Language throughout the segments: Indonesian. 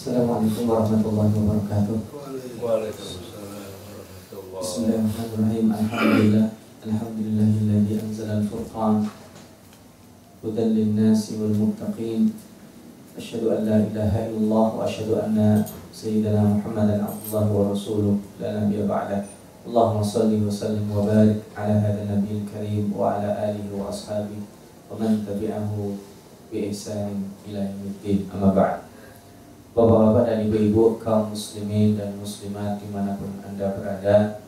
السلام عليكم ورحمة الله وبركاته. وعليكم السلام ورحمة الله بسم الله الرحمن الرحيم. الحمد لله الحمد لله الذي أنزل الفرقان هدى للناس والمتقين. أشهد أن لا إله إلا الله وأشهد أن سيدنا محمدا عبد الله ورسوله. لا نبي بعده. اللهم صل وسلم وبارك على هذا النبي الكريم وعلى آله وأصحابه ومن تبعه بإحسان إلى يوم الدين. أما بعد. Bapak-bapak dan ibu-ibu kaum muslimin dan muslimat di mana pun anda berada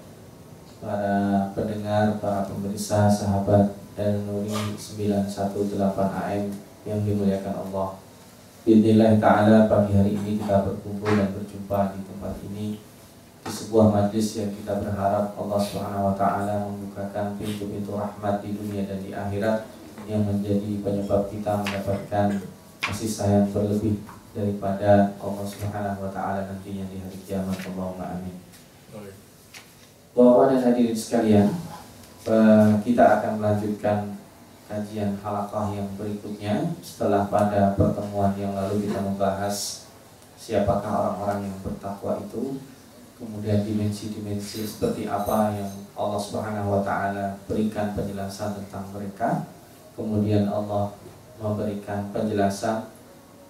Para pendengar, para pemirsa, sahabat dan Nuri 918 AM yang dimuliakan Allah. Bismillah ta'ala pagi hari ini kita berkumpul dan berjumpa di tempat ini Di sebuah majlis yang kita berharap Allah Subhanahu wa ta'ala membukakan pintu-pintu rahmat di dunia dan di akhirat Yang menjadi penyebab kita mendapatkan kasih sayang berlebih daripada Allah Subhanahu wa taala nantinya di hari kiamat. Allahumma amin. Bapak dan hadirin sekalian, eh, kita akan melanjutkan kajian halakah yang berikutnya setelah pada pertemuan yang lalu kita membahas siapakah orang-orang yang bertakwa itu kemudian dimensi-dimensi seperti apa yang Allah Subhanahu wa taala berikan penjelasan tentang mereka kemudian Allah memberikan penjelasan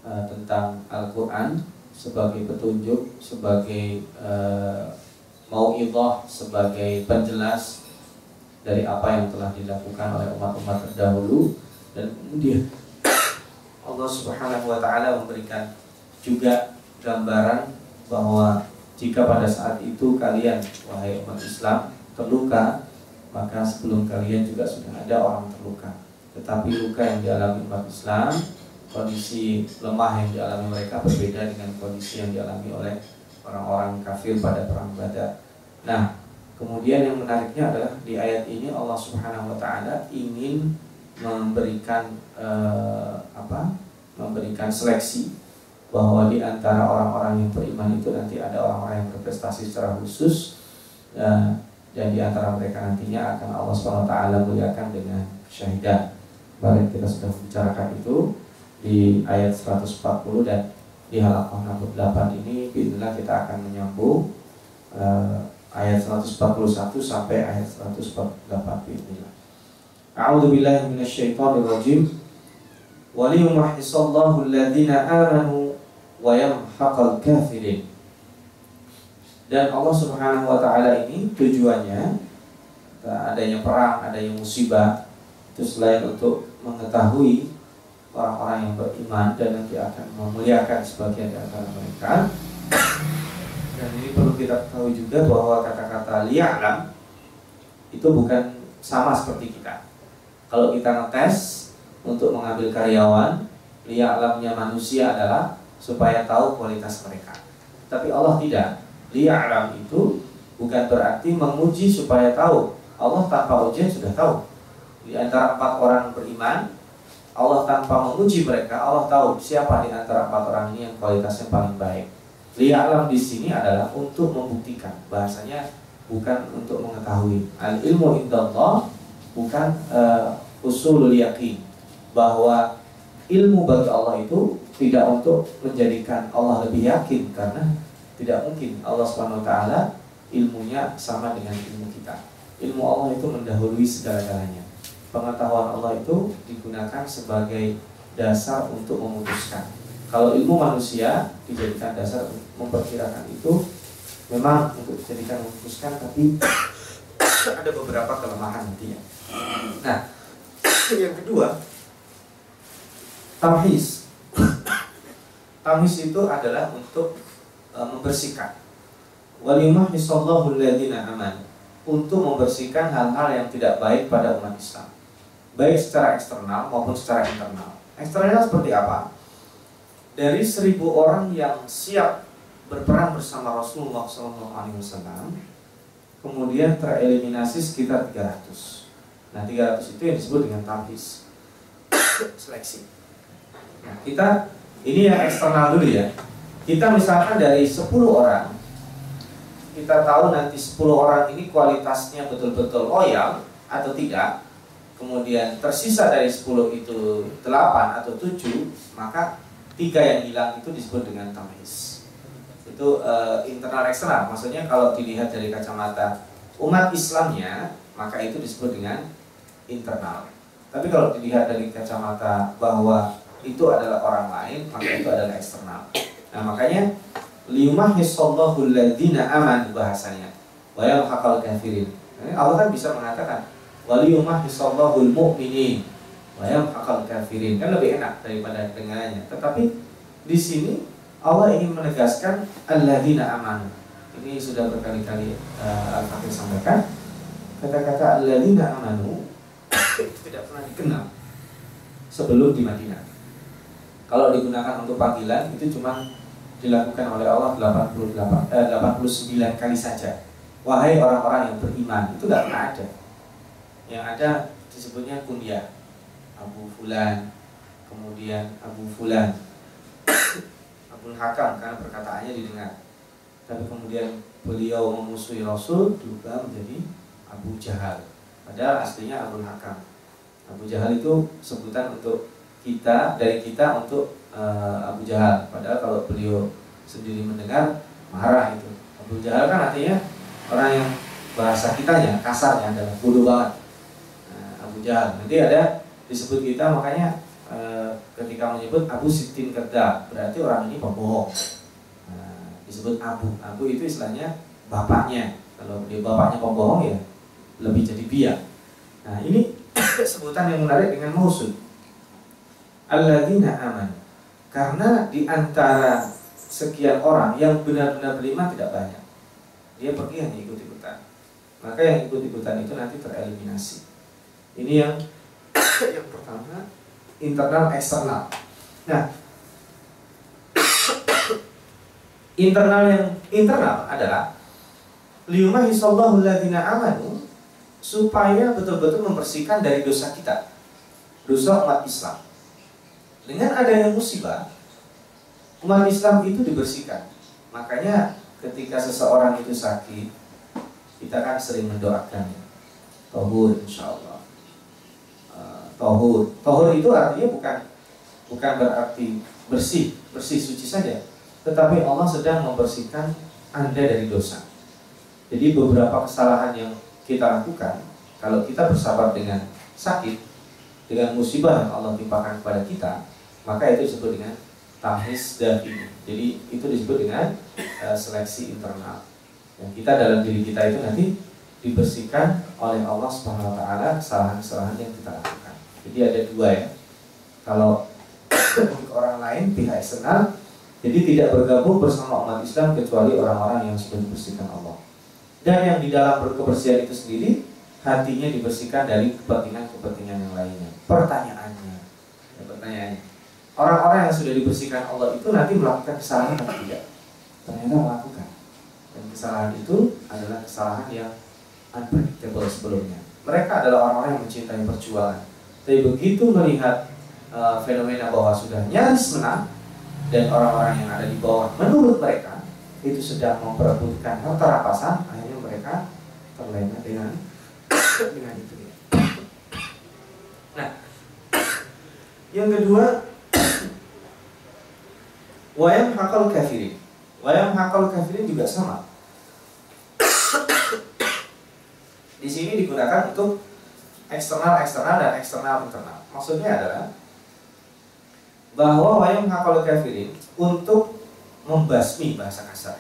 uh, tentang Al-Quran sebagai petunjuk, sebagai uh, mau'idah, sebagai penjelas dari apa yang telah dilakukan oleh umat-umat terdahulu. Dan kemudian Allah Subhanahu wa taala memberikan juga gambaran bahwa jika pada saat itu kalian wahai umat Islam terluka maka sebelum kalian juga sudah ada orang terluka. Tetapi luka yang dialami umat Islam kondisi lemah yang dialami mereka berbeda dengan kondisi yang dialami oleh orang-orang kafir pada perang Badar. Nah, kemudian yang menariknya adalah di ayat ini Allah Subhanahu wa taala ingin memberikan eh, apa? memberikan seleksi bahwa di antara orang-orang yang beriman itu nanti ada orang-orang yang berprestasi secara khusus dan, dan di antara mereka nantinya akan Allah Subhanahu wa taala muliakan dengan syahidah. Kemarin kita sudah membicarakan itu di ayat 140 dan di halaman 68 ini Bismillah kita akan menyambung uh, ayat 141 sampai ayat 148 Bismillah A'udzu billahi minasyaitonir rajim wa liyumahhisallahu alladhina amanu wa yamhaqal kafirin. Dan Allah Subhanahu wa taala ini tujuannya adanya perang, adanya musibah itu selain untuk mengetahui orang-orang yang beriman dan nanti akan memuliakan sebagian di antara mereka. Dan ini perlu kita ketahui juga bahwa kata-kata li'alam itu bukan sama seperti kita. Kalau kita ngetes untuk mengambil karyawan, li'alamnya manusia adalah supaya tahu kualitas mereka. Tapi Allah tidak. Li'alam itu bukan berarti menguji supaya tahu. Allah tanpa ujian sudah tahu. Di antara empat orang beriman, Allah tanpa menguji mereka, Allah tahu siapa di antara empat orang ini yang kualitasnya paling baik. Li'alam di sini adalah untuk membuktikan. Bahasanya bukan untuk mengetahui. Al ilmu indallah bukan uh, usulul yakin bahwa ilmu bagi Allah itu tidak untuk menjadikan Allah lebih yakin karena tidak mungkin Allah Subhanahu wa taala ilmunya sama dengan ilmu kita. Ilmu Allah itu mendahului segala-galanya pengetahuan Allah itu digunakan sebagai dasar untuk memutuskan. Kalau ilmu manusia dijadikan dasar memperkirakan itu memang untuk dijadikan memutuskan tapi ada beberapa kelemahan nantinya. Nah, yang kedua tamhis. Tamhis itu adalah untuk e, membersihkan. Walimah misallahu alladziina aman untuk membersihkan hal-hal yang tidak baik pada umat Islam baik secara eksternal maupun secara internal. Eksternal seperti apa? Dari seribu orang yang siap berperang bersama Rasulullah SAW, kemudian tereliminasi sekitar 300. Nah, 300 itu yang disebut dengan tamhis seleksi. Nah, kita ini yang eksternal dulu ya. Kita misalkan dari 10 orang, kita tahu nanti 10 orang ini kualitasnya betul-betul loyal atau tidak, kemudian tersisa dari 10 itu 8 atau 7 maka tiga yang hilang itu disebut dengan tamyiz itu uh, internal eksternal. Maksudnya kalau dilihat dari kacamata umat Islamnya maka itu disebut dengan internal. Tapi kalau dilihat dari kacamata bahwa itu adalah orang lain maka itu adalah eksternal. Nah makanya liyumahhisallahu alladziina amanu bahasanya. Wa yamhaqal kafirin. Allah kan bisa mengatakan waliyumahhisallahu almu'minin wa yamhaqal kafirin kan lebih enak daripada dengannya tetapi di sini Allah ingin menegaskan alladzina amanu. Ini sudah berkali-kali uh, Al-Fakir sampaikan. Kata-kata alladzina amanu tidak pernah dikenal sebelum di Madinah. Kalau digunakan untuk panggilan itu cuma dilakukan oleh Allah 88 eh, 89 kali saja. Wahai orang-orang yang beriman, itu tidak pernah ada. Yang ada disebutnya kunyah Abu Fulan, kemudian Abu Fulan, Abdul Hakam karena perkataannya didengar. Tapi kemudian beliau memusuhi Rasul juga menjadi Abu Jahal. Padahal aslinya Abdul Hakam. Abu Jahal itu sebutan untuk kita dari kita untuk uh, Abu Jahal. Padahal kalau beliau sendiri mendengar marah itu. Abu Jahal kan artinya orang yang bahasa kitanya kasarnya adalah bodoh banget. Jahal. Nanti ada disebut kita makanya Eh, ketika menyebut Abu Sitin Kerda berarti orang ini pembohong. Nah, disebut Abu. Abu itu istilahnya bapaknya. Kalau dia bapaknya pembohong ya lebih jadi biak nah ini sebutan yang menarik dengan mausud alladzina aman. Karena di antara sekian orang yang benar-benar beriman tidak banyak. Dia pergi hanya ikut-ikutan. Maka yang ikut-ikutan itu nanti tereliminasi ini yang yang pertama internal eksternal. Nah, internal yang internal adalah liyumahi sallahu ladina amanu supaya betul-betul membersihkan dari dosa kita, dosa umat Islam. Dengan adanya musibah, umat Islam itu dibersihkan. Makanya ketika seseorang itu sakit, kita kan sering mendoakan, Tohur insya Allah tohur. Tohur itu artinya bukan bukan berarti bersih, bersih suci saja, tetapi Allah sedang membersihkan anda dari dosa. Jadi beberapa kesalahan yang kita lakukan, kalau kita bersabar dengan sakit, dengan musibah yang Allah timpakan kepada kita, maka itu disebut dengan tahis dan ini. Jadi itu disebut dengan uh, seleksi internal. Yang kita dalam diri kita itu nanti dibersihkan oleh Allah Subhanahu wa taala kesalahan-kesalahan yang kita lakukan. Jadi ada dua ya. Kalau orang lain pihak eksternal, jadi tidak bergabung bersama umat Islam kecuali orang-orang yang sudah dibersihkan Allah. Dan yang di dalam berkebersihan itu sendiri hatinya dibersihkan dari kepentingan-kepentingan yang lainnya. Pertanyaannya, ya pertanyaannya, orang-orang yang sudah dibersihkan Allah itu nanti melakukan kesalahan atau tidak? Ternyata melakukan. Dan kesalahan itu adalah kesalahan yang unpredictable sebelumnya. Mereka adalah orang-orang yang mencintai perjuangan tapi begitu melihat uh, fenomena bahwa sudah nyaris menang dan orang-orang yang ada di bawah menurut mereka itu sedang memperebutkan harta rapasan, akhirnya mereka terlena dengan dengan itu. Nah, yang kedua, wayam hakal kafirin. Wayam hakal kafirin juga sama. Di sini digunakan untuk eksternal eksternal dan eksternal internal. Maksudnya adalah bahwa wayang hakal kafirin untuk membasmi bahasa kasar.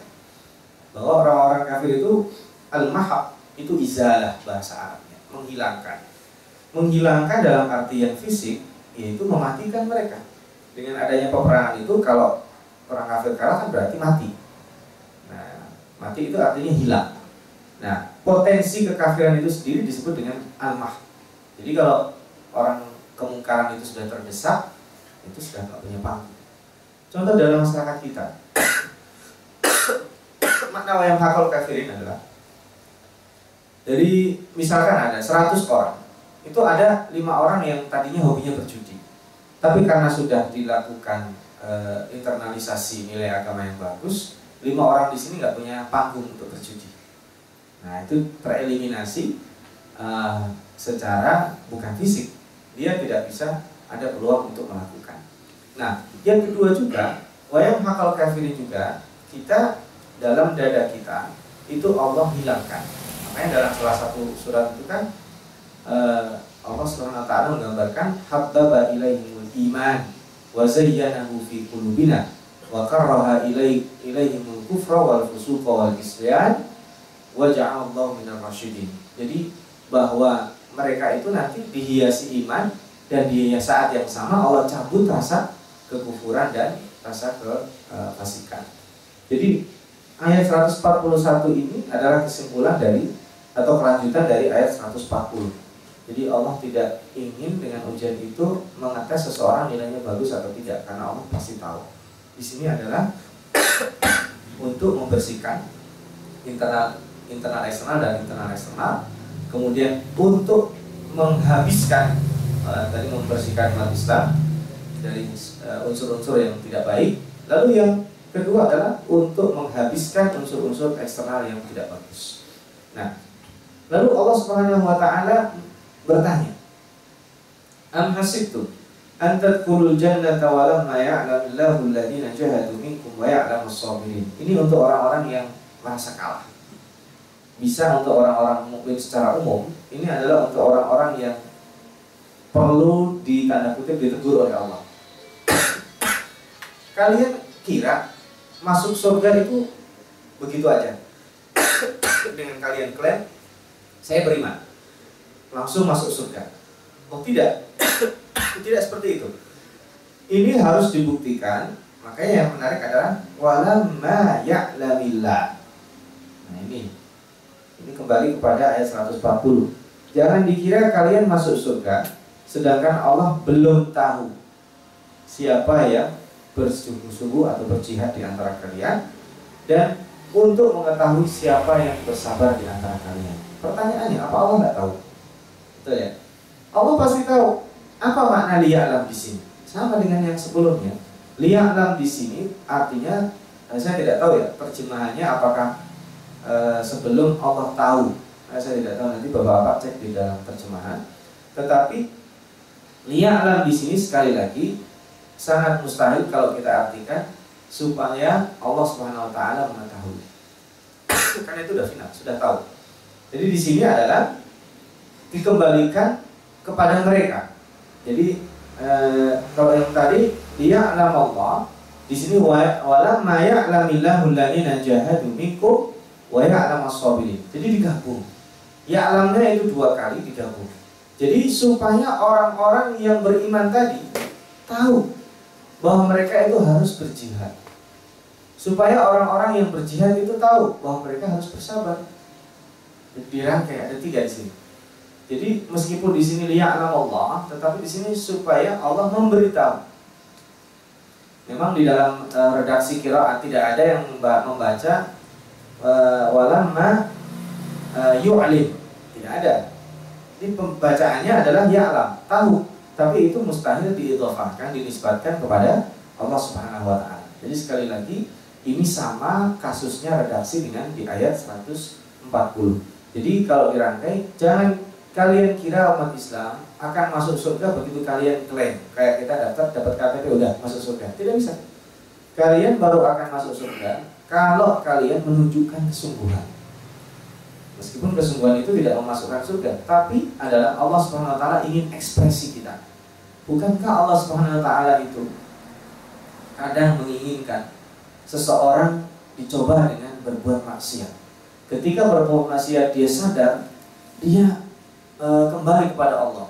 Bahwa orang-orang kafir itu al-mahab itu izalah bahasa Arabnya, menghilangkan. Menghilangkan dalam arti yang fisik yaitu mematikan mereka. Dengan adanya peperangan itu kalau orang kafir kalah kan berarti mati. Nah, mati itu artinya hilang. Nah, potensi kekafiran itu sendiri disebut dengan al-mahab jadi kalau orang kemungkaran itu sudah terdesak, itu sudah tidak punya panggung. Contoh dalam masyarakat kita, makna wayang hakal kafirin adalah dari misalkan ada 100 orang, itu ada lima orang yang tadinya hobinya berjudi, tapi karena sudah dilakukan e, internalisasi nilai agama yang bagus, lima orang di sini nggak punya panggung untuk berjudi. Nah itu tereliminasi uh, secara bukan fisik dia tidak bisa ada peluang untuk melakukan Nah, yang kedua juga, wayang hakal kafirin juga kita dalam dada kita itu Allah hilangkan. Makanya dalam salah satu surat itu kan uh, Allah Subhanahu wa taala menggambarkan habbaba ilaihimul iman wa zayyanahu fi qulubina wa karraha ilaihimul kufra wal fusuqa wal isyan wa ja'alallahu minal rasyidin. Jadi bahwa mereka itu nanti dihiasi iman dan di saat yang sama Allah cabut rasa kekufuran dan rasa kefasikan. Jadi ayat 141 ini adalah kesimpulan dari atau kelanjutan dari ayat 140. Jadi Allah tidak ingin dengan ujian itu mengetes seseorang nilainya bagus atau tidak karena Allah pasti tahu. Di sini adalah untuk membersihkan internal internal eksternal dan internal eksternal. Kemudian untuk menghabiskan uh, tadi membersihkan umat Islam dari eh, unsur-unsur yang tidak baik. Lalu yang kedua adalah untuk menghabiskan unsur-unsur eksternal yang tidak bagus. Nah, lalu Allah Subhanahu wa taala bertanya, "Am hasibtum an tadkhulul jannata wa lamma ya'lamillahu alladziina jahadu minkum wa ya'lamus sabirin." Ini untuk orang-orang yang merasa kalah. Bisa untuk orang-orang mukmin secara umum, ini adalah untuk orang-orang yang perlu ditanda kutip ditegur oleh Allah Kalian kira masuk surga itu begitu aja? Dengan kalian klaim, saya beriman. Langsung masuk surga. Oh tidak. tidak seperti itu. Ini harus dibuktikan. Makanya yang menarik adalah walamma ya'lamillah. Nah ini. Ini kembali kepada ayat 140. Jangan dikira kalian masuk surga sedangkan Allah belum tahu siapa yang bersungguh-sungguh atau berjihad di antara kalian dan untuk mengetahui siapa yang bersabar di antara kalian. Pertanyaannya, apa Allah nggak tahu? Betul ya? Allah pasti tahu. Apa makna liya'lam di sini? Sama dengan yang sebelumnya. Liya'lam di sini artinya eh, saya tidak tahu ya terjemahannya apakah e, sebelum Allah tahu. Eh, saya tidak tahu nanti Bapak-bapak cek di dalam terjemahan. Tetapi liya'lam di sini sekali lagi sangat mustahil kalau kita artikan supaya Allah Subhanahu wa taala mengetahui. Karena itu sudah final, sudah tahu. Jadi di sini adalah dikembalikan kepada mereka. Jadi e, kalau yang tadi dia alam Allah, di sini wala ma ya'lamillahu alladziina jahadu minkum wa. Jadi digabung. Ya alamnya itu dua kali digabung. Jadi supaya orang-orang yang beriman tadi tahu bahwa mereka itu harus berjihad. Supaya orang-orang yang berjihad itu tahu bahwa mereka harus bersabar. Dirangkai ada tiga di sini. Jadi meskipun di sini lihat alam Allah, tetapi di sini supaya Allah memberitahu. Memang di dalam e, redaksi kiraat tidak ada yang membaca e, walamma e, yu'lim. Tidak ada. Ini pembacaannya adalah ya'lam, tahu tapi itu mustahil diidhafahkan dinisbatkan kepada Allah Subhanahu wa taala. Jadi sekali lagi ini sama kasusnya redaksi dengan di ayat 140. Jadi kalau dirangkai jangan kalian kira umat Islam akan masuk surga begitu kalian klaim kayak kita daftar dapat KTP udah masuk surga. Tidak bisa. Kalian baru akan masuk surga kalau kalian menunjukkan kesungguhan. Meskipun kesungguhan itu tidak memasukkan surga, tapi adalah Allah Subhanahu wa taala ingin ekspresi kita. Bukankah Allah Subhanahu wa taala itu kadang menginginkan seseorang dicoba dengan berbuat maksiat. Ketika berbuat maksiat dia sadar dia e, kembali kepada Allah.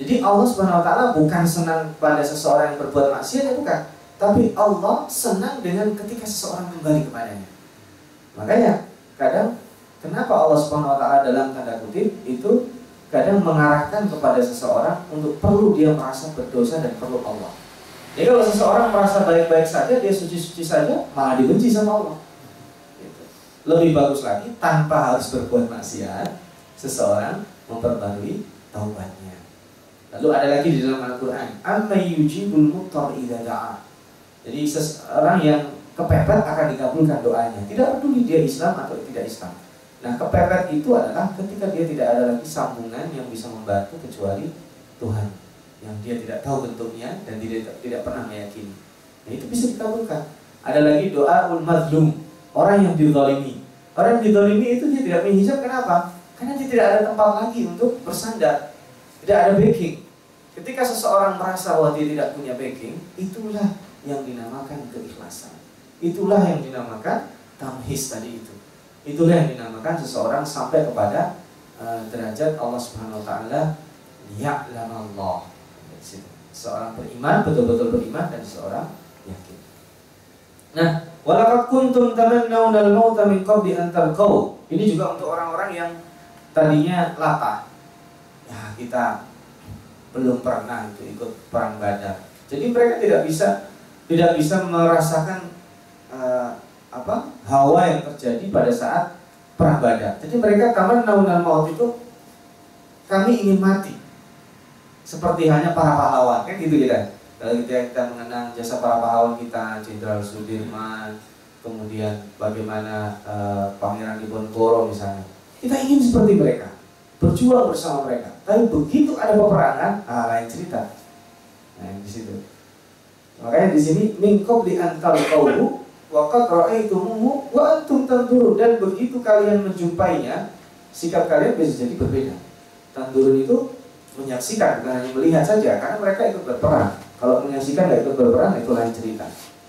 Jadi Allah Subhanahu wa taala bukan senang pada seseorang yang berbuat maksiat ya bukan, tapi Allah senang dengan ketika seseorang kembali kepadanya. Makanya kadang Kenapa Allah Subhanahu wa taala dalam tanda kutip itu kadang mengarahkan kepada seseorang untuk perlu dia merasa berdosa dan perlu Allah. Jadi kalau seseorang merasa baik-baik saja, dia suci-suci saja, malah dibenci sama Allah. Gitu. Lebih bagus lagi tanpa harus berbuat maksiat, seseorang memperbarui taubatnya. Lalu ada lagi di dalam Al-Qur'an, "Amma yujibul muttar idza da'a." Jadi seseorang yang kepepet akan dikabulkan doanya. Tidak peduli dia Islam atau tidak Islam. Nah kepepet itu adalah ketika dia tidak ada lagi sambungan yang bisa membantu kecuali Tuhan. yang dia tidak tahu bentuknya dan tidak tidak pernah meyakini. Nah itu bisa dikabulkan. Ada lagi doa ul madlum, orang yang dizalimi. Orang yang dizalimi itu dia tidak menghijab kenapa? Karena dia tidak ada tempat lagi untuk bersandar. Tidak ada backing. Ketika seseorang merasa bahwa dia tidak punya backing, itulah yang dinamakan keikhlasan. Itulah yang dinamakan tamhis tadi itu. Itulah yang dinamakan seseorang sampai kepada uh, derajat Allah Subhanahu wa taala ya'lamallah. Seorang beriman betul-betul beriman dan seorang yakin. Nah, walaqad kuntum tamannawna al-maut min qabli an talqaw. Ini juga untuk orang-orang yang tadinya latah. Ya, kita belum pernah itu ikut perang Badar. Jadi mereka tidak bisa tidak bisa merasakan uh, apa hawa yang terjadi pada saat perang Badar. Jadi mereka taman naunal maut itu kami ingin mati seperti hanya para pahlawan kan gitu kita. Kalau kita, kita mengenang jasa para pahlawan kita, Jenderal Sudirman, kemudian bagaimana uh, Pangeran Diponegoro misalnya, kita ingin seperti mereka, berjuang bersama mereka. Tapi begitu ada peperangan, ah lain cerita. Nah di situ. Makanya di sini mingkob di antal kaulu waqad ra'aitumuhu wa antum tanzurun dan begitu kalian menjumpainya, sikap kalian bisa jadi berbeda. Tanzurun itu menyaksikan bukan hanya melihat saja karena mereka ikut berperang. Kalau menyaksikan tidak ikut berperang itu lain cerita.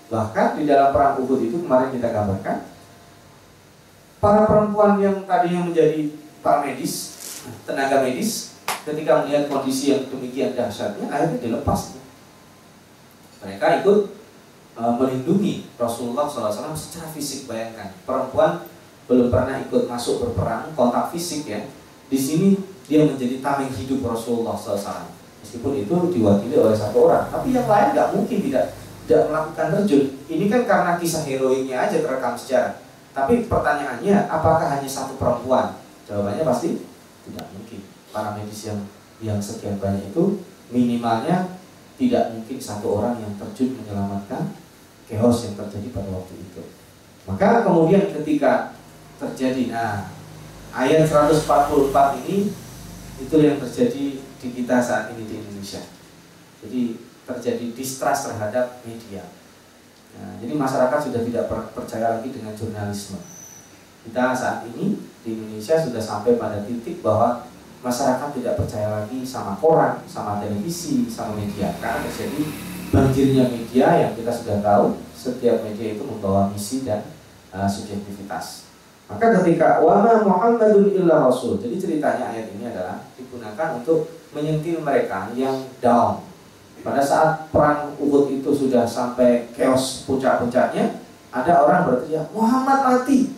Bahkan di dalam perang Uhud itu kemarin kita gambarkan para perempuan yang tadinya menjadi para medis, tenaga medis, ketika melihat kondisi yang demikian dahsyatnya, akhirnya dilepas. Mereka ikut uh, melindungi Rasulullah SAW secara fisik. Bayangkan, perempuan belum pernah ikut masuk berperang, kontak fisik ya. Di sini dia menjadi tameng hidup Rasulullah SAW. Meskipun itu diwakili oleh satu orang, tapi yang lain nggak mungkin tidak tidak melakukan terjun. Ini kan karena kisah heroiknya aja terekam sejarah. Tapi pertanyaannya, apakah hanya satu perempuan? Jawabannya pasti tidak mungkin. Para medis yang yang sekian banyak itu minimalnya tidak mungkin satu orang yang terjun menyelamatkan chaos yang terjadi pada waktu itu. Maka kemudian ketika terjadi, nah ayat 144 ini itu yang terjadi di kita saat ini di Indonesia. Jadi terjadi distrust terhadap media. Nah, jadi masyarakat sudah tidak percaya lagi dengan jurnalisme. Kita saat ini di Indonesia sudah sampai pada titik bahwa masyarakat tidak percaya lagi sama koran, sama televisi, sama media karena terjadi banjirnya media yang kita sudah tahu setiap media itu membawa misi dan uh, subjektivitas. Maka ketika wama Muhammadun illa rasul. Jadi ceritanya ayat ini adalah digunakan untuk menyentil mereka yang down. Pada saat perang Uhud itu sudah sampai chaos puncak-puncaknya, ada orang berteriak, "Muhammad mati."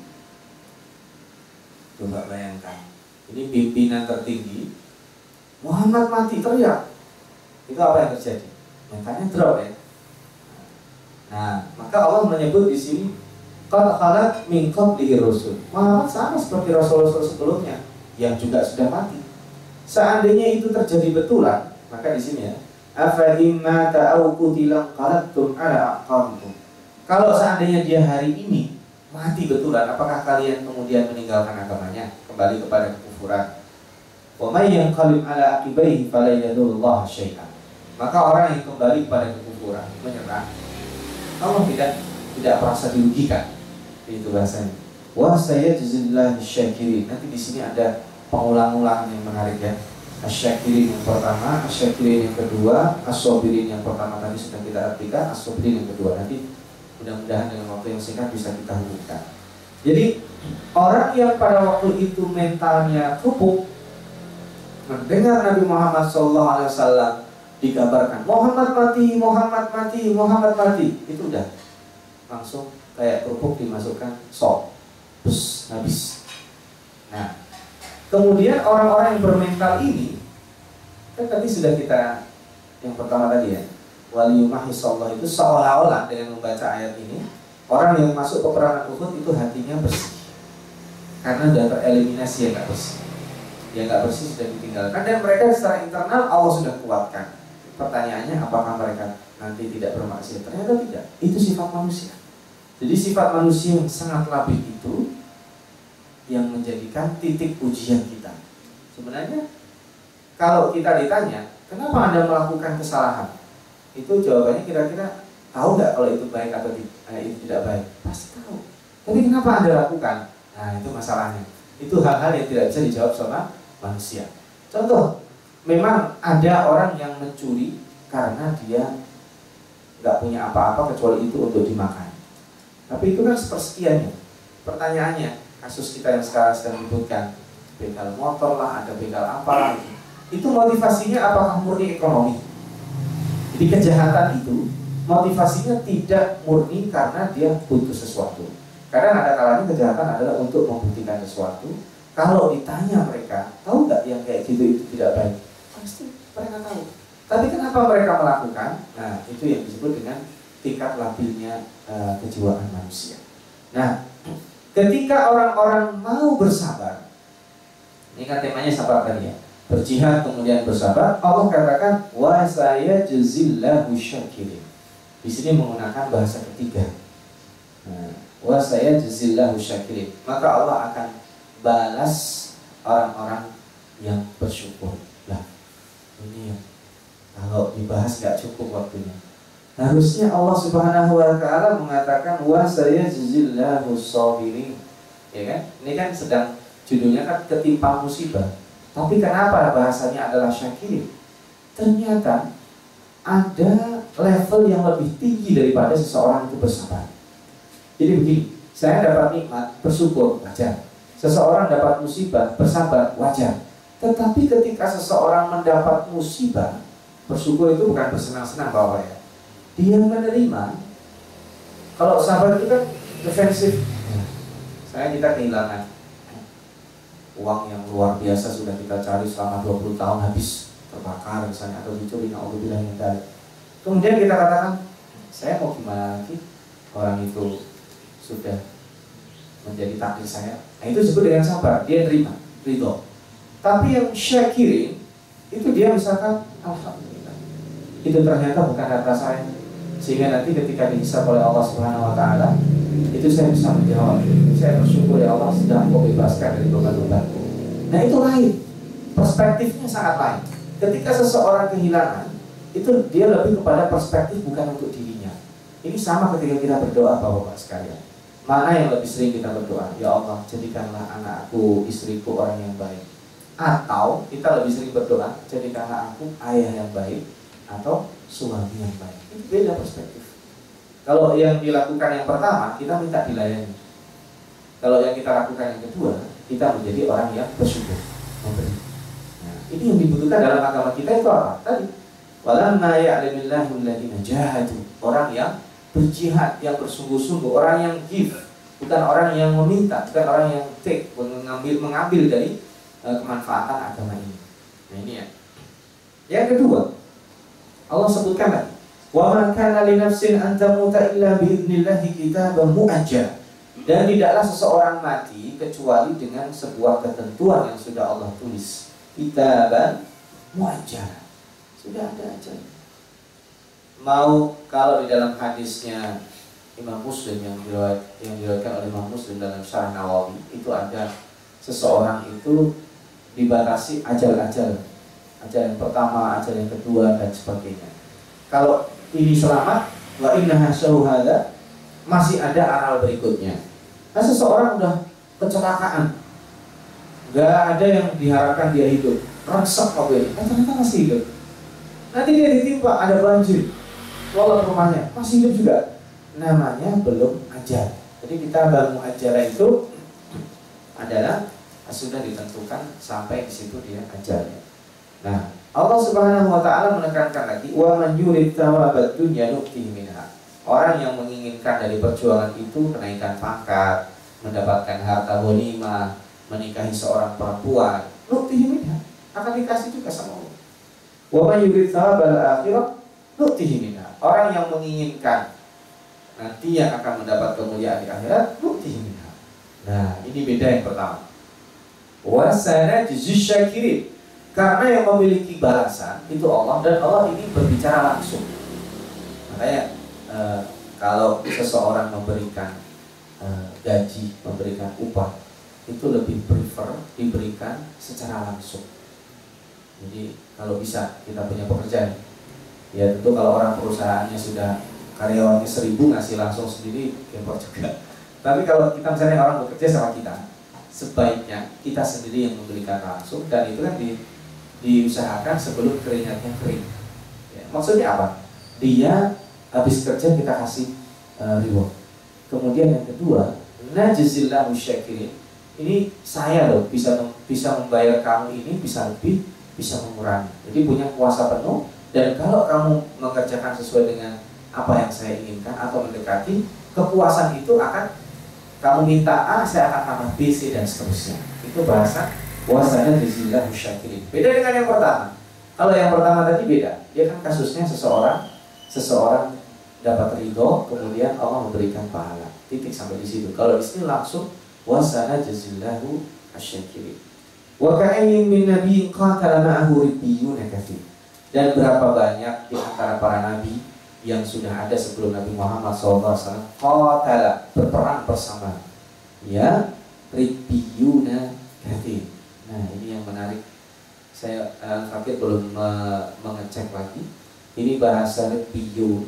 Coba bayangkan. Ini pimpinan tertinggi Muhammad mati teriak. Itu apa yang terjadi? Mentalnya drop ya. Nah, maka Allah menyebut di sini Qad khalat min qablihi rusul. Muhammad sama seperti rasul-rasul sebelumnya yang juga sudah mati. Seandainya itu terjadi betulan, maka di sini ya, afa imma ta'au qutilan qalatum ala aqabikum. Kalau seandainya dia hari ini mati betulan, apakah kalian kemudian meninggalkan agamanya, kembali kepada kekufuran? Wa may yanqalib ala aqibaihi fala yadurullah syai'an. Maka orang yang kembali kepada kekufuran, menyerah, Allah tidak tidak merasa dirugikan. Itu bahasanya. Wah saya jazillah syakirin. Nanti di sini ada pengulang-ulangan yang menarik ya. Asyakirin yang pertama asyakirin yang kedua asobirin yang pertama tadi sudah kita artikan asobirin yang kedua. Nanti mudah-mudahan dengan waktu yang singkat bisa kita hubungkan jadi orang yang pada waktu itu mentalnya kerupuk mendengar Nabi Muhammad SAW digambarkan Muhammad mati, Muhammad mati, Muhammad mati itu udah langsung kayak kerupuk dimasukkan sop terus habis. Nah kemudian orang-orang yang bermental ini kan tadi sudah kita yang pertama tadi ya waliyumahisallah itu seolah-olah dengan membaca ayat ini orang yang masuk peperangan Uhud itu hatinya bersih. Karena sudah tereliminasi yang nggak bersih. Yang nggak bersih sudah ditinggalkan. Dan mereka secara internal Allah sudah kuatkan. Pertanyaannya apakah mereka nanti tidak bermaksiat? Ternyata tidak. Itu sifat manusia. Jadi sifat manusia yang sangat labih itu yang menjadikan titik ujian kita. Sebenarnya kalau kita ditanya, kenapa anda melakukan kesalahan? Itu jawabannya kira-kira tahu nggak kalau itu baik atau eh, itu tidak baik? Pasti tahu. Tapi kenapa anda lakukan? Nah itu masalahnya. Itu hal-hal yang tidak bisa dijawab sama manusia. Contoh, memang ada orang yang mencuri karena dia nggak punya apa-apa kecuali itu untuk dimakan. Tapi itu kan sepersekiannya. Pertanyaannya, kasus kita yang sekarang sedang menyebutkan begal motor lah, ada begal apa lah itu. Itu motivasinya apakah murni ekonomi? Jadi kejahatan itu motivasinya tidak murni karena dia butuh sesuatu. Karena ada kalanya kejahatan adalah untuk membuktikan sesuatu. Kalau ditanya mereka, tahu nggak yang kayak gitu itu tidak baik? Pasti mereka tahu. Tapi kenapa mereka melakukan? Nah, itu yang disebut dengan tingkat labilnya uh, kejiwaan manusia. Nah, ketika orang-orang mau bersabar, ini kan temanya sabar tadi ya. Berjihad kemudian bersabar, Allah katakan wa saya jazillahu syakirin. Di sini menggunakan bahasa ketiga. Nah, wa saya jazillahu syakirin. Maka Allah akan balas orang-orang yang bersyukur. Lah, ini yang kalau dibahas nggak cukup waktunya. Harusnya Allah Subhanahu wa taala mengatakan wa saya jazillahu sabirin. Ya kan? Ini kan sedang judulnya kan ketimpa musibah. Tapi kenapa bahasanya adalah syakirin? Ternyata ada level yang lebih tinggi daripada seseorang itu bersabar. Jadi begini, saya dapat nikmat, bersyukur, wajar. Seseorang dapat musibah, bersabar, wajar. Tetapi ketika seseorang mendapat musibah, Bersyukur itu bukan bersenang-senang bahwa ya. Dia menerima. Kalau sabar itu kan defensif. Saya kita kehilangan uang yang luar biasa sudah kita cari selama 20 tahun habis terbakar misalnya atau dicuri naudzubillah yang dari. Kemudian kita katakan, saya mau gimana lagi? Orang itu sudah menjadi takdir saya. Nah itu disebut dengan sabar, dia terima, ridho. Tapi yang syakirin itu dia misalkan alhamdulillah itu ternyata bukan harta saya sehingga nanti ketika dihisap oleh Allah Subhanahu Wa Taala itu saya bisa menjawab saya bersyukur ya Allah sudah kau bebaskan dari beban-bebanku nah itu lain perspektifnya sangat lain ketika seseorang kehilangan itu dia lebih kepada perspektif bukan untuk dirinya ini sama ketika kita berdoa bapak-bapak sekalian mana yang lebih sering kita berdoa ya Allah jadikanlah anakku istriku orang yang baik atau kita lebih sering berdoa jadikanlah aku ayah yang baik atau suami yang baik. Itu beda perspektif. Kalau yang dilakukan yang pertama, kita minta dilayani. Kalau yang kita lakukan yang kedua, kita menjadi orang yang bersyukur, memberi. Nah, ini yang dibutuhkan dalam agama kita itu apa? Tadi, walamma ya'lamillahu alladziina jahadu. Orang yang berjihad, yang bersungguh-sungguh, orang yang give, bukan orang yang meminta, bukan orang yang take, mengambil mengambil dari uh, kemanfaatan agama ini. Nah, ini ya. Yang kedua, Allah sebutkan lagi wa man kana li nafsin an tamuta illa bi idnillahi kitaban muajjal dan tidaklah seseorang mati kecuali dengan sebuah ketentuan yang sudah Allah tulis kitaban muajjal sudah ada aja mau kalau di dalam hadisnya Imam Muslim yang diriwayat, yang diriwayatkan oleh Imam Muslim dalam Syarah Nawawi itu ada seseorang itu dibatasi ajal-ajal ajal yang pertama, ajal yang kedua dan sebagainya. Kalau ini selamat, wa inna syauhada masih ada aral berikutnya. Nah seseorang udah kecelakaan, nggak ada yang diharapkan dia hidup, rangsek kok ini, ternyata masih hidup. Nanti dia ditimpa ada banjir, walau rumahnya masih hidup juga. Namanya belum ajar. Jadi kita baru ajar itu adalah sudah ditentukan sampai di situ dia ajarnya. Nah, Allah Subhanahu wa taala menekankan lagi wa man yurid thawabat dunya nu'tihi minha. Orang yang menginginkan dari perjuangan itu kenaikan pangkat, mendapatkan harta ghanimah, menikahi seorang perempuan, nu'tihi minha. Akan dikasih juga sama Allah. Wa man yurid thawabal akhirah nu'tihi minha. Orang yang menginginkan nanti yang akan mendapat kemuliaan di akhirat nu'tihi minha. Nah, ini beda yang pertama. Wa sanajzi syakirin karena yang memiliki balasan itu Allah dan Allah ini berbicara langsung. Makanya e, kalau seseorang memberikan e, gaji, memberikan upah itu lebih prefer diberikan secara langsung. Jadi kalau bisa kita punya pekerjaan, ya tentu kalau orang perusahaannya sudah karyawannya seribu ngasih langsung sendiri impor juga. Tapi kalau kita misalnya orang bekerja sama kita, sebaiknya kita sendiri yang memberikan langsung dan itu kan di, diusahakan sebelum keringatnya kering. Ya, maksudnya apa? Dia habis kerja kita kasih uh, reward. Kemudian yang kedua, najzillahu syakirin. Ini saya loh bisa bisa membayar kamu ini bisa lebih bisa mengurangi. Jadi punya kuasa penuh dan kalau kamu mengerjakan sesuai dengan apa yang saya inginkan atau mendekati, kepuasan itu akan kamu minta A, saya akan tambah B, C dan seterusnya. Itu bahasa kuasanya jazillah syakirin. Beda dengan yang pertama. Kalau yang pertama tadi beda. Dia kan kasusnya seseorang seseorang dapat ridho, kemudian Allah memberikan pahala. Titik sampai di situ. Kalau di sini langsung wasana jazillahu asyakirin. Wa ka'ayyin min nabiyyin qatala ma'ahu katsir. Dan berapa banyak di antara para nabi yang sudah ada sebelum Nabi Muhammad SAW qatala berperang bersama ya ribbiyuna katsir. Nah, ini yang menarik. Saya uh, fakir belum me mengecek lagi. Ini bahasa ribbiyun.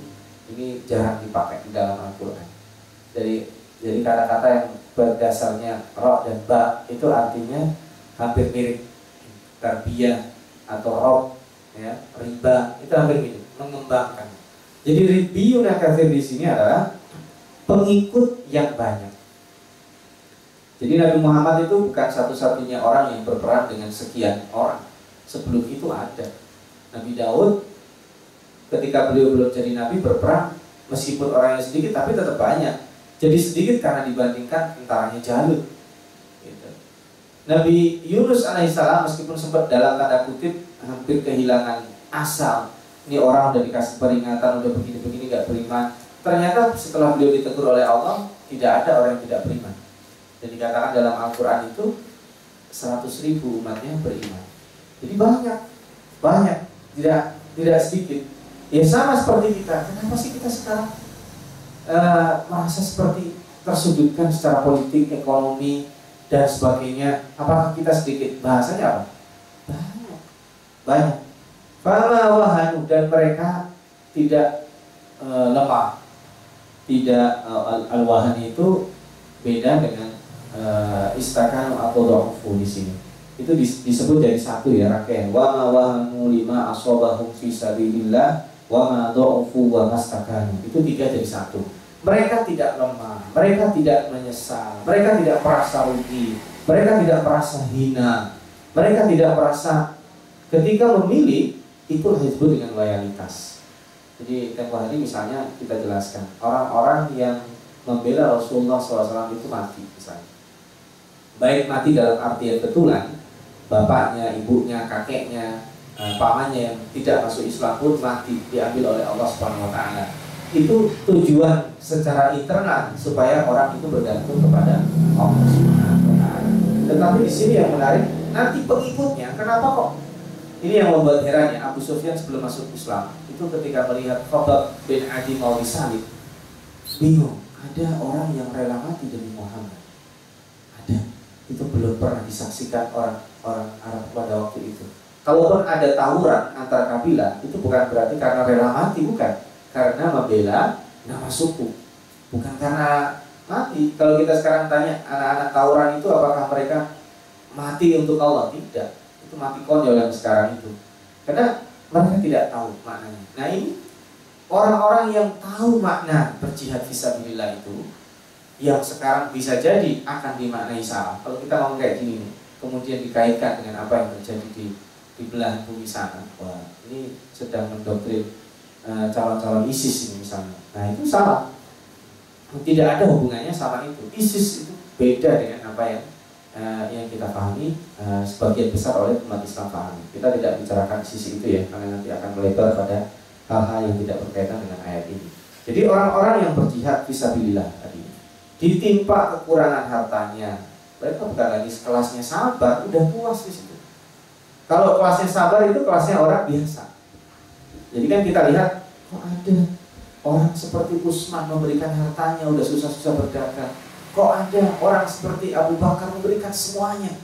Ini jarang dipakai di dalam Al-Qur'an. Jadi jadi kata-kata yang berdasarnya roh dan ba itu artinya hampir mirip tarbiyah atau rob ya riba itu hampir mirip mengembangkan. Jadi ribiyun kafir di sini adalah pengikut yang banyak. Jadi Nabi Muhammad itu bukan satu-satunya orang yang berperan dengan sekian orang. Sebelum itu ada. Nabi Daud ketika beliau belum jadi Nabi berperang. Meskipun orangnya sedikit tapi tetap banyak. Jadi sedikit karena dibandingkan tentaranya Jalut Nabi Yunus alaihissalam meskipun sempat dalam tanda kutip hampir kehilangan asal. Ini orang udah dikasih peringatan, udah begini-begini gak beriman. Ternyata setelah beliau ditegur oleh Allah, tidak ada orang yang tidak beriman. Dan dikatakan dalam Al-Quran itu 100 ribu umatnya beriman. Jadi banyak, banyak, tidak tidak sedikit. Ya sama seperti kita. Kenapa sih kita sekarang uh, merasa seperti tersudutkan secara politik, ekonomi, dan sebagainya. Apakah kita sedikit bahasanya apa? Banyak, banyak. Fala wahanu dan mereka tidak e, lemah. Tidak e, al wahani itu beda dengan e, istakan atau do'fu di sini. Itu disebut dari satu ya rakain. Wa ma wahanu lima asobahum fi sabilillah wa ma do'fu wa. Itu tiga jadi satu mereka tidak lemah, mereka tidak menyesal, mereka tidak merasa rugi, mereka tidak merasa hina, mereka tidak merasa ketika memilih itu disebut dengan loyalitas. Jadi tempoh hari misalnya kita jelaskan orang-orang yang membela Rasulullah SAW itu mati misalnya. Baik mati dalam artian betulan, bapaknya, ibunya, kakeknya, eh, pamannya yang tidak masuk Islam pun mati diambil oleh Allah Subhanahu Wa Taala itu tujuan secara internal supaya orang itu bergantung kepada Allah. Subhanahu Tetapi di sini yang menarik nanti pengikutnya kenapa kok? Ini yang membuat heran ya Abu Sufyan sebelum masuk Islam. Itu ketika melihat Khabab bin Adi mau disalib bingung ada orang yang rela mati demi Muhammad? Ada. Itu belum pernah disaksikan orang-orang Arab pada waktu itu. Kalaupun ada tawuran antara kabilah itu bukan berarti karena rela mati bukan karena membela nama suku. Bukan karena mati. Kalau kita sekarang tanya anak-anak tawuran itu apakah mereka mati untuk Allah? Tidak. Itu mati konyol yang sekarang itu. Karena mereka tidak tahu maknanya. Nah ini orang-orang yang tahu makna berjihad fisabilillah itu yang sekarang bisa jadi akan dimaknai salah. Kalau kita mau kayak gini nih kemudian dikaitkan dengan apa yang terjadi di di belahan bumi sana. Wah ini sedang mendoktrin calon-calon ISIS ini misalnya. Nah itu salah. Tidak ada hubungannya sama itu. ISIS itu beda dengan apa yang uh, yang kita pahami uh, sebagian besar oleh umat Islam pahami. Kita tidak bicarakan sisi itu ya, karena nanti akan melebar pada hal-hal yang tidak berkaitan dengan ayat ini. Jadi orang-orang yang berjihad visabilillah tadi ditimpa kekurangan hartanya, mereka bukan lagi kelasnya sabar, udah puas di situ. Kalau kelasnya sabar itu kelasnya orang biasa. Jadi kan kita lihat kok ada orang seperti Usman memberikan hartanya udah susah-susah berdagang. Kok ada orang seperti Abu Bakar memberikan semuanya.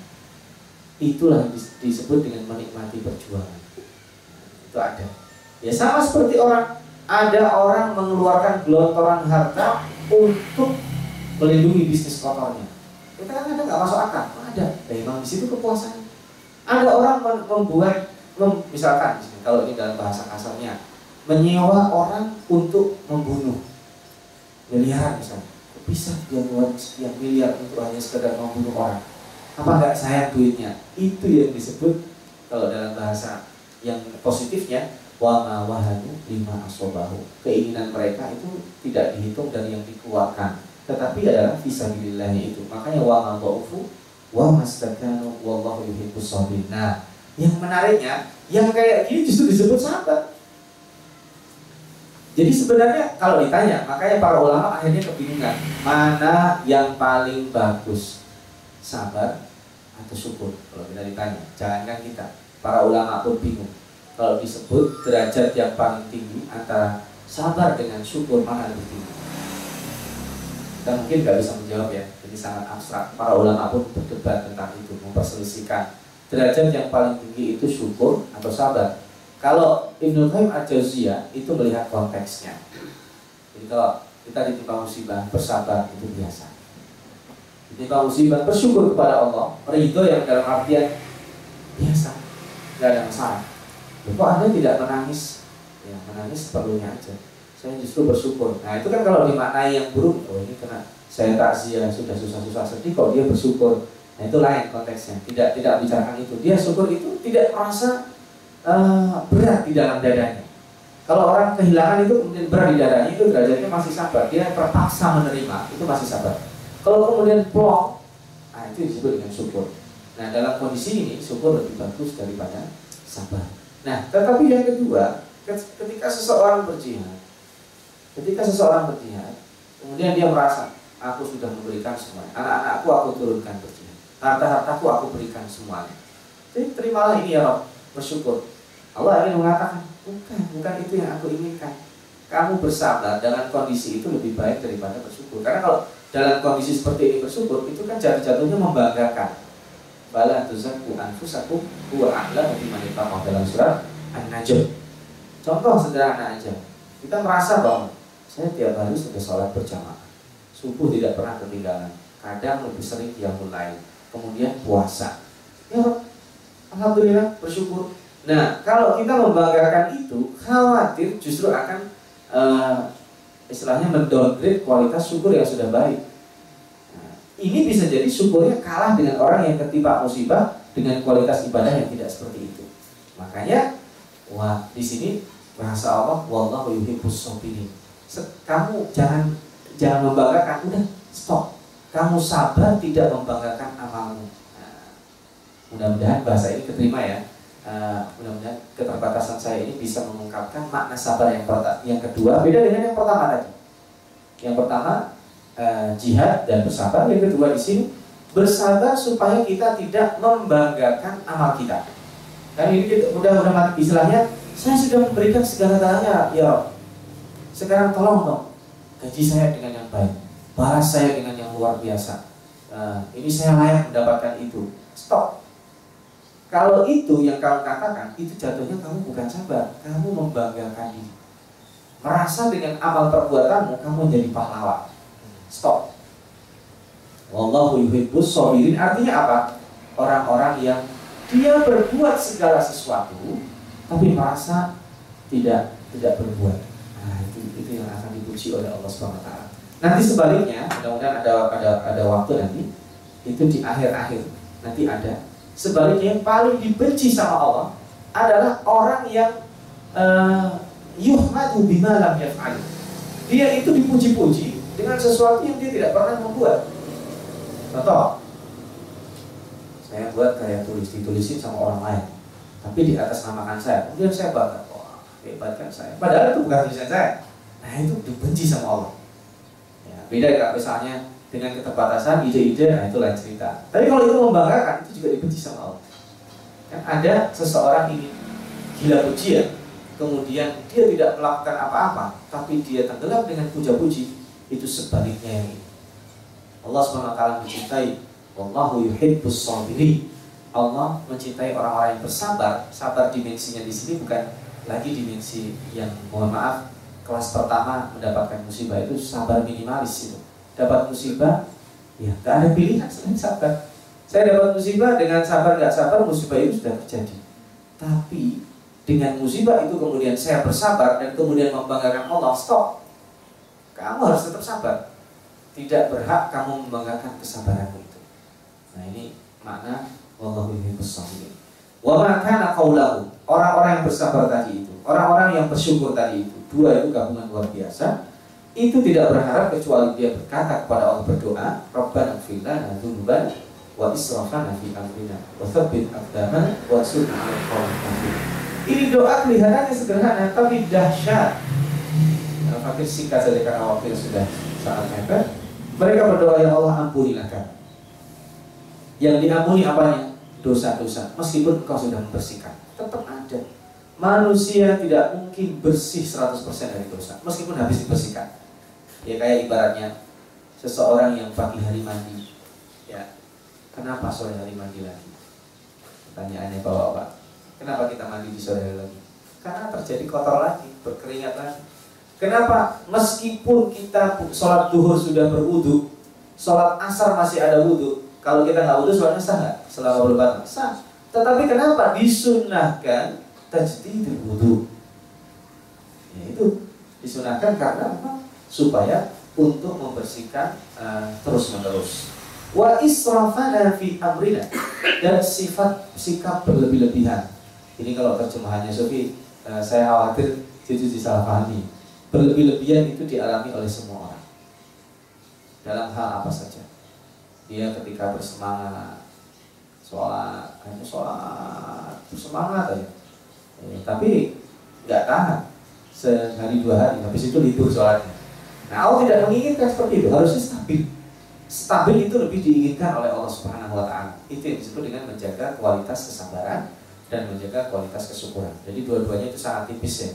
itulah disebut dengan menikmati perjuangan. Itu ada. Ya sama seperti orang ada orang mengeluarkan gelontoran harta untuk melindungi bisnis kotornya. Kita kan ada nggak masuk akal. Ada? Nah, memang di situ kepuasan. Ada orang membuat mem, misalkan kalau ini dalam bahasa kasarnya menyewa orang untuk membunuh. Miliaran misalnya. Bisa dia buat sekian miliar untuk hanya sekedar membunuh orang? Apa nggak sayang duitnya? Itu yang disebut kalau dalam bahasa yang positifnya wama wahanu lima asobahu. Keinginan mereka itu tidak dihitung dari yang dikeluarkan tetapi adalah visabilillahnya itu. Makanya wama dhaufu wa mastakanu wallahu yuhibbus sabirin nah yang menariknya yang kayak gini justru disebut sahabat jadi sebenarnya kalau ditanya, makanya para ulama akhirnya kebingungan mana yang paling bagus, sabar atau syukur? Kalau kita ditanya, jangankan kita, para ulama pun bingung. Kalau disebut derajat yang paling tinggi antara sabar dengan syukur mana lebih tinggi? Kita mungkin nggak bisa menjawab ya, jadi sangat abstrak. Para ulama pun berdebat tentang itu, memperselisihkan derajat yang paling tinggi itu syukur atau sabar. Kalau Ibnu Qayyim al-Jauziyah itu melihat konteksnya. Jadi kalau kita ditimpa musibah, bersabar itu biasa. Ditimpa musibah, bersyukur kepada Allah, ridho yang dalam artian biasa, tidak ada masalah. Kok Anda tidak menangis? Ya, menangis perlunya aja. Saya justru bersyukur. Nah, itu kan kalau dimaknai yang buruk, oh ini kena saya takziah sudah susah-susah sedih kok dia bersyukur. Nah, itu lain konteksnya. Tidak tidak bicarakan itu. Dia syukur itu tidak merasa uh, berat di dalam dadanya. Kalau orang kehilangan itu kemudian berat di dadanya itu derajatnya masih sabar, dia terpaksa menerima itu masih sabar. Kalau kemudian plong, nah itu disebut dengan syukur. Nah dalam kondisi ini syukur lebih bagus daripada sabar. Nah tetapi yang kedua, ketika seseorang berjihad, ketika seseorang berjihad, kemudian dia merasa aku sudah memberikan semuanya, anak-anakku aku turunkan berjihad, harta-hartaku aku berikan semuanya. Jadi terimalah ini ya Rob, bersyukur Allah ingin mengatakan, bukan, bukan itu yang aku inginkan. Kamu bersabar dalam kondisi itu lebih baik daripada bersyukur. Karena kalau dalam kondisi seperti ini bersyukur, itu kan jatuh-jatuhnya membanggakan. Bala tuzakku anfusakum huwa a'lamu biman ittaqah dalam surat An-Najm. Contoh sederhana aja. Kita merasa bahwa saya tiap hari sudah sholat berjamaah. Subuh tidak pernah ketinggalan. Kadang lebih sering dia mulai. Kemudian puasa. Ya, Alhamdulillah bersyukur Nah, kalau kita membanggakan itu, khawatir justru akan uh, istilahnya mendowngrade kualitas syukur yang sudah baik. Nah, ini bisa jadi syukurnya kalah dengan orang yang ketimpa musibah dengan kualitas ibadah yang tidak seperti itu. Makanya, wah di sini bahasa Allah, wallahu yuhibbus. Kamu jangan jangan membanggakan, udah stop. Kamu sabar tidak membanggakan amalmu. Nah, mudah-mudahan bahasa ini keterima ya uh, mudah-mudahan keterbatasan saya ini bisa mengungkapkan makna sabar yang pertama. Yang kedua beda dengan yang pertama tadi. Yang pertama uh, jihad dan bersabar. Yang kedua di sini bersabar supaya kita tidak membanggakan amal kita. Dan ini mudah-mudahan istilahnya saya sudah memberikan segala-galanya ya sekarang tolong dong gaji saya dengan yang baik balas saya dengan yang luar biasa uh, ini saya layak mendapatkan itu stop kalau itu yang kamu katakan, itu jatuhnya kamu bukan sabar, kamu membanggakan diri. Merasa dengan amal perbuatanmu, kamu jadi pahlawan. Stop. Wallahu yuhibbus artinya apa? Orang-orang yang dia berbuat segala sesuatu tapi merasa tidak tidak berbuat. Nah, itu itu yang akan dipuji oleh Allah wa Nanti sebaliknya, mudah-mudahan ada ada ada waktu nanti itu di akhir-akhir nanti ada Sebaliknya yang paling dibenci sama Allah adalah orang yang uh, yuhmadu bima lam yaf'al. Dia itu dipuji-puji dengan sesuatu yang dia tidak pernah membuat. Contoh, saya buat kayak tulis ditulisin sama orang lain, tapi di atas namakan saya. Kemudian saya bangga, wah hebat kan saya. Padahal itu bukan tulisan saya. Nah itu dibenci sama Allah. Ya, beda kalau misalnya dengan keterbatasan ide-ide nah itu lain cerita. Tapi kalau itu membanggakan itu juga dibenci sama Allah. Kan ada seseorang ini gila pujian kemudian dia tidak melakukan apa-apa tapi dia tenggelam dengan puja-puji itu sebaliknya ini. Allah SWT mencintai. Wallahu yuhibbus sabirin Allah mencintai orang-orang yang bersabar. Sabar dimensinya di sini bukan lagi dimensi yang mohon maaf kelas pertama mendapatkan musibah itu sabar minimalis itu. Dapat musibah, ya nggak ada pilihan selain sabar. Saya dapat musibah dengan sabar nggak sabar musibah itu sudah terjadi. Tapi dengan musibah itu kemudian saya bersabar dan kemudian membanggakan Allah stop. Kamu harus tetap sabar. Tidak berhak kamu membanggakan kesabaranmu itu. Nah ini makna Wallahu yuhibbus sabirin. Wa ma. Orang-orang yang bersabar tadi itu, orang-orang yang bersyukur tadi itu, dua itu gabungan luar biasa. Itu tidak berharap kecuali dia berkata kepada Allah berdoa, Rabbana fil lana dzunubana wa israfana fi amrina wa tsabbit aqdamana wa. Ini doa kelihatannya sederhana tapi dahsyat. Nah, fakir singkat saja karena waktu yang sudah sangat mepet. Mereka berdoa ya Allah ampunilah kami yang diampuni apanya? Dosa-dosa. Meskipun engkau sudah membersihkan, tetap ada. Manusia tidak mungkin bersih 100% dari dosa, meskipun habis dibersihkan. Ya kayak ibaratnya seseorang yang pagi hari mandi. Ya, kenapa sore hari mandi lagi? Pertanyaannya bapak-bapak. Kenapa kita mandi di sore hari lagi? Karena terjadi kotor lagi, berkeringat lagi. Kenapa? Meskipun kita sholat duhur sudah berwudu, sholat asar masih ada wudhu, kalau kita nggak wudhu sholatnya sah? Selama belum batal sah. Tetapi kenapa disunahkan tajdidul wudhu? Ya itu disunahkan karena apa? Supaya untuk membersihkan uh, terus menerus. Wa israfana fi amrina dan sifat sikap berlebih-lebihan. Ini kalau terjemahannya Sofi, uh, saya khawatir jadi disalahpahami. Berlebih-lebihan itu dialami oleh semua orang dalam hal apa saja dia ketika bersemangat sholat hanya sholat bersemangat aja eh, tapi nggak tahan. Sehari dua hari. Habis itu libur sholatnya. Nah Allah tidak menginginkan seperti itu. Harusnya stabil. Stabil itu lebih diinginkan oleh Allah Subhanahu Wa Taala. Itu yang disebut dengan menjaga kualitas kesabaran dan menjaga kualitas kesyukuran. Jadi dua-duanya itu sangat tipis ya.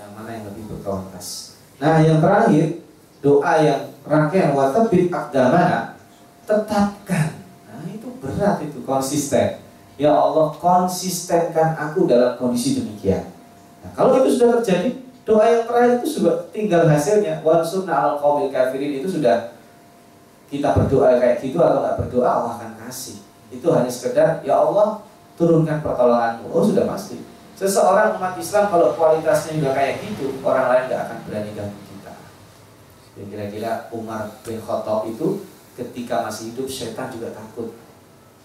Eh, mana yang lebih berkualitas. Nah yang terakhir doa yang rangkaian watabit akdamana tetapkan. Nah, itu berat itu konsisten. Ya Allah, konsistenkan aku dalam kondisi demikian. Nah, kalau itu sudah terjadi, doa yang terakhir itu sudah tinggal hasilnya. Wansurna al qawmil kafirin itu sudah kita berdoa kayak gitu atau nggak berdoa Allah akan kasih. Itu hanya sekedar ya Allah turunkan pertolonganmu. Oh sudah pasti. Seseorang umat Islam kalau kualitasnya juga kayak gitu, orang lain nggak akan berani ganggu kita. Ya, kira-kira Umar bin Khattab itu Ketika masih hidup setan juga takut.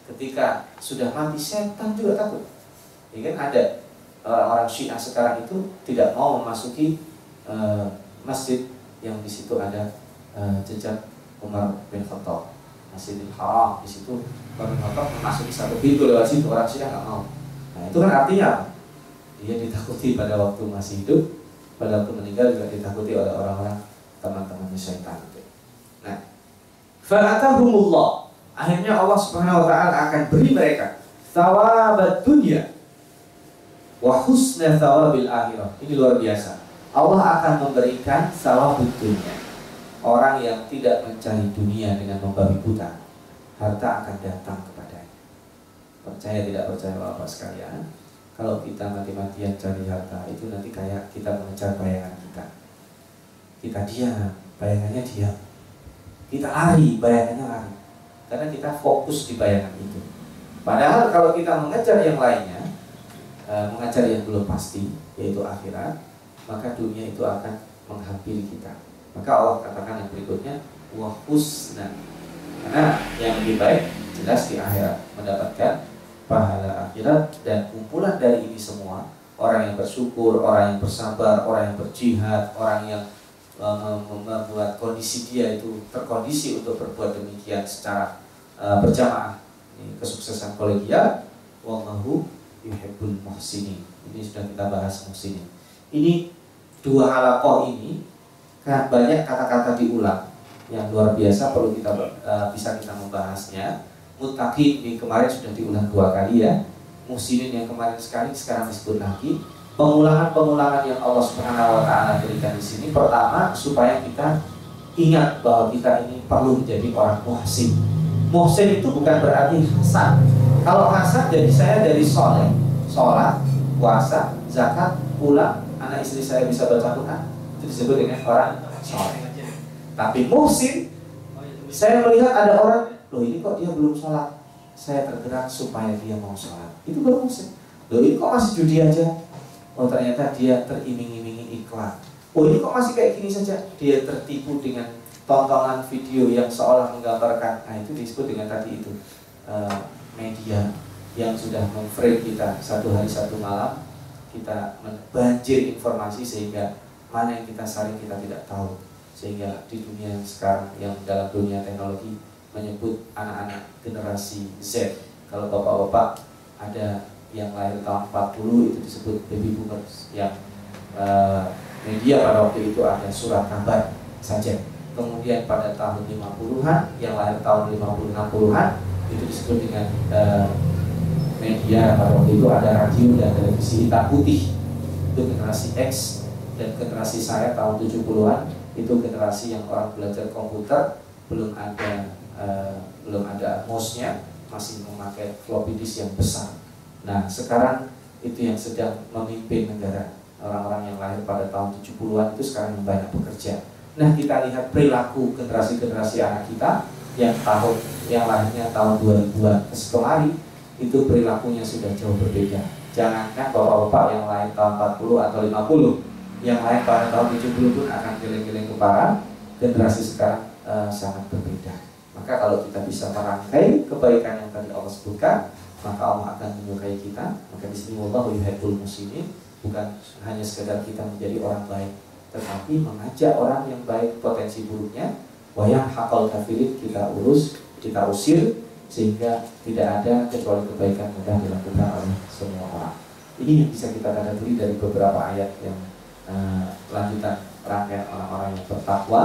Ketika sudah mati setan juga takut. Ya kan ada orang-orang Syiah sekarang itu tidak mau memasuki uh, masjid yang di situ ada uh, jejak Umar bin Khattab. Masjidil Haram di situ Umar bin Khattab memasuki satu pintu lewat situ orang Syiah nggak mau. Nah itu kan artinya dia ditakuti pada waktu masih hidup, pada waktu meninggal juga ditakuti oleh orang-orang teman-temannya setan. Fa'atahumullah. Akhirnya Allah Subhanahu wa taala akan beri mereka thawabat dunia wa husna thawabil akhirah. Ini luar biasa. Allah akan memberikan thawabut dunia. Orang yang tidak mencari dunia dengan membabi buta, harta akan datang kepadanya. Percaya tidak percaya Bapak sekalian, kalau kita mati-matian cari harta itu nanti kayak kita mengejar bayangan kita. Kita diam, bayangannya diam kita lari, bayangannya lari. Karena kita fokus di bayangan itu. Padahal kalau kita mengejar yang lainnya, e, mengejar yang belum pasti, yaitu akhirat, maka dunia itu akan menghampiri kita. Maka Allah katakan yang berikutnya, wahusna. Karena yang lebih baik jelas di akhirat mendapatkan pahala akhirat dan kumpulan dari ini semua orang yang bersyukur, orang yang bersabar, orang yang berjihad, orang yang Eh, membuat kondisi dia itu terkondisi untuk berbuat demikian secara uh, berjamaah. Ini kesuksesan kolegial. Wallahu yuhibbul muhsinin. Ini sudah kita bahas muhsinin. Ini dua halakoh ini kan banyak kata-kata diulang yang luar biasa perlu kita uh, bisa kita membahasnya. Mutakin ini kemarin sudah diulang dua kali ya. Muhsinin yang kemarin sekali sekarang disebut lagi. Pengulangan-pengulangan yang Allah Subhanahu wa taala berikan di sini. Pertama supaya kita ingat bahwa kita ini perlu menjadi orang muhsin. Muhsin itu bukan berarti hasan. Kalau hasan jadi saya dari soleh, sholat, puasa, zakat, pulang, anak istri saya bisa baca Quran, itu disebut dengan orang soleh. Tapi musim, saya melihat ada orang, loh ini kok dia belum sholat, saya tergerak supaya dia mau sholat. Itu baru musim. Loh ini kok masih judi aja? Oh ternyata dia teriming-imingi iklan. Oh ini kok masih kayak gini saja? Dia tertipu dengan tontonan video yang seolah menggambarkan. Nah itu disebut dengan tadi itu uh, media yang sudah memframe kita. Satu hari satu malam kita banjir informasi sehingga mana yang kita saring kita tidak tahu. Sehingga di dunia yang sekarang yang dalam dunia teknologi menyebut anak-anak generasi Z. Kalau bapak-bapak ada yang lahir tahun 40 itu disebut baby boomers yang uh, media pada waktu itu ada surat kabar saja kemudian pada tahun 50-an yang lahir tahun 50-60-an itu disebut dengan uh, media pada waktu itu ada radio dan televisi hitam putih itu generasi X dan generasi saya tahun 70-an itu generasi yang orang belajar komputer belum ada uh, belum ada mouse-nya masih memakai floppy disk yang besar. Nah, sekarang itu yang sedang memimpin negara. Orang-orang yang lahir pada tahun 70-an itu sekarang banyak bekerja. Nah, kita lihat perilaku generasi-generasi anak kita yang tahun yang lahirnya tahun 2000-an ke kemari itu perilakunya sudah jauh berbeda. Jangankan bapak-bapak yang lahir tahun 40 atau 50 yang lain pada tahun 70 pun akan geleng-geleng kepala. Generasi sekarang uh, sangat berbeda. Maka kalau kita bisa merangkai kebaikan yang tadi Allah sebutkan maka Allah akan menyukai kita. Maka di sini Allah yuhibbul muslimin. Bukan hanya sekedar kita menjadi orang baik tetapi mengajak orang yang baik potensi buruknya. Wayang hakal kafirin kita urus kita usir sehingga tidak ada kecuali kebaikan mudah dilakukan oleh semua orang. Ini yang bisa kita tadaburi dari beberapa ayat yang uh, lanjutan rangkaian orang-orang yang bertakwa.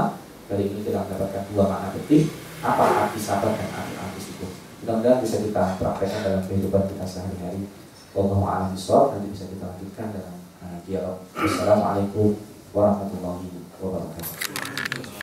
Kali ini kita mendapatkan dua makna penting. Apa arti sabar dan arti arti itu? Mudah-mudahan bisa kita praktekkan dalam kehidupan kita sehari-hari. Wallahu a'lam bishawab. Nanti bisa kita lanjutkan dalam uh, dialog. Assalamualaikum 我让他怎么帮助，我把他开好。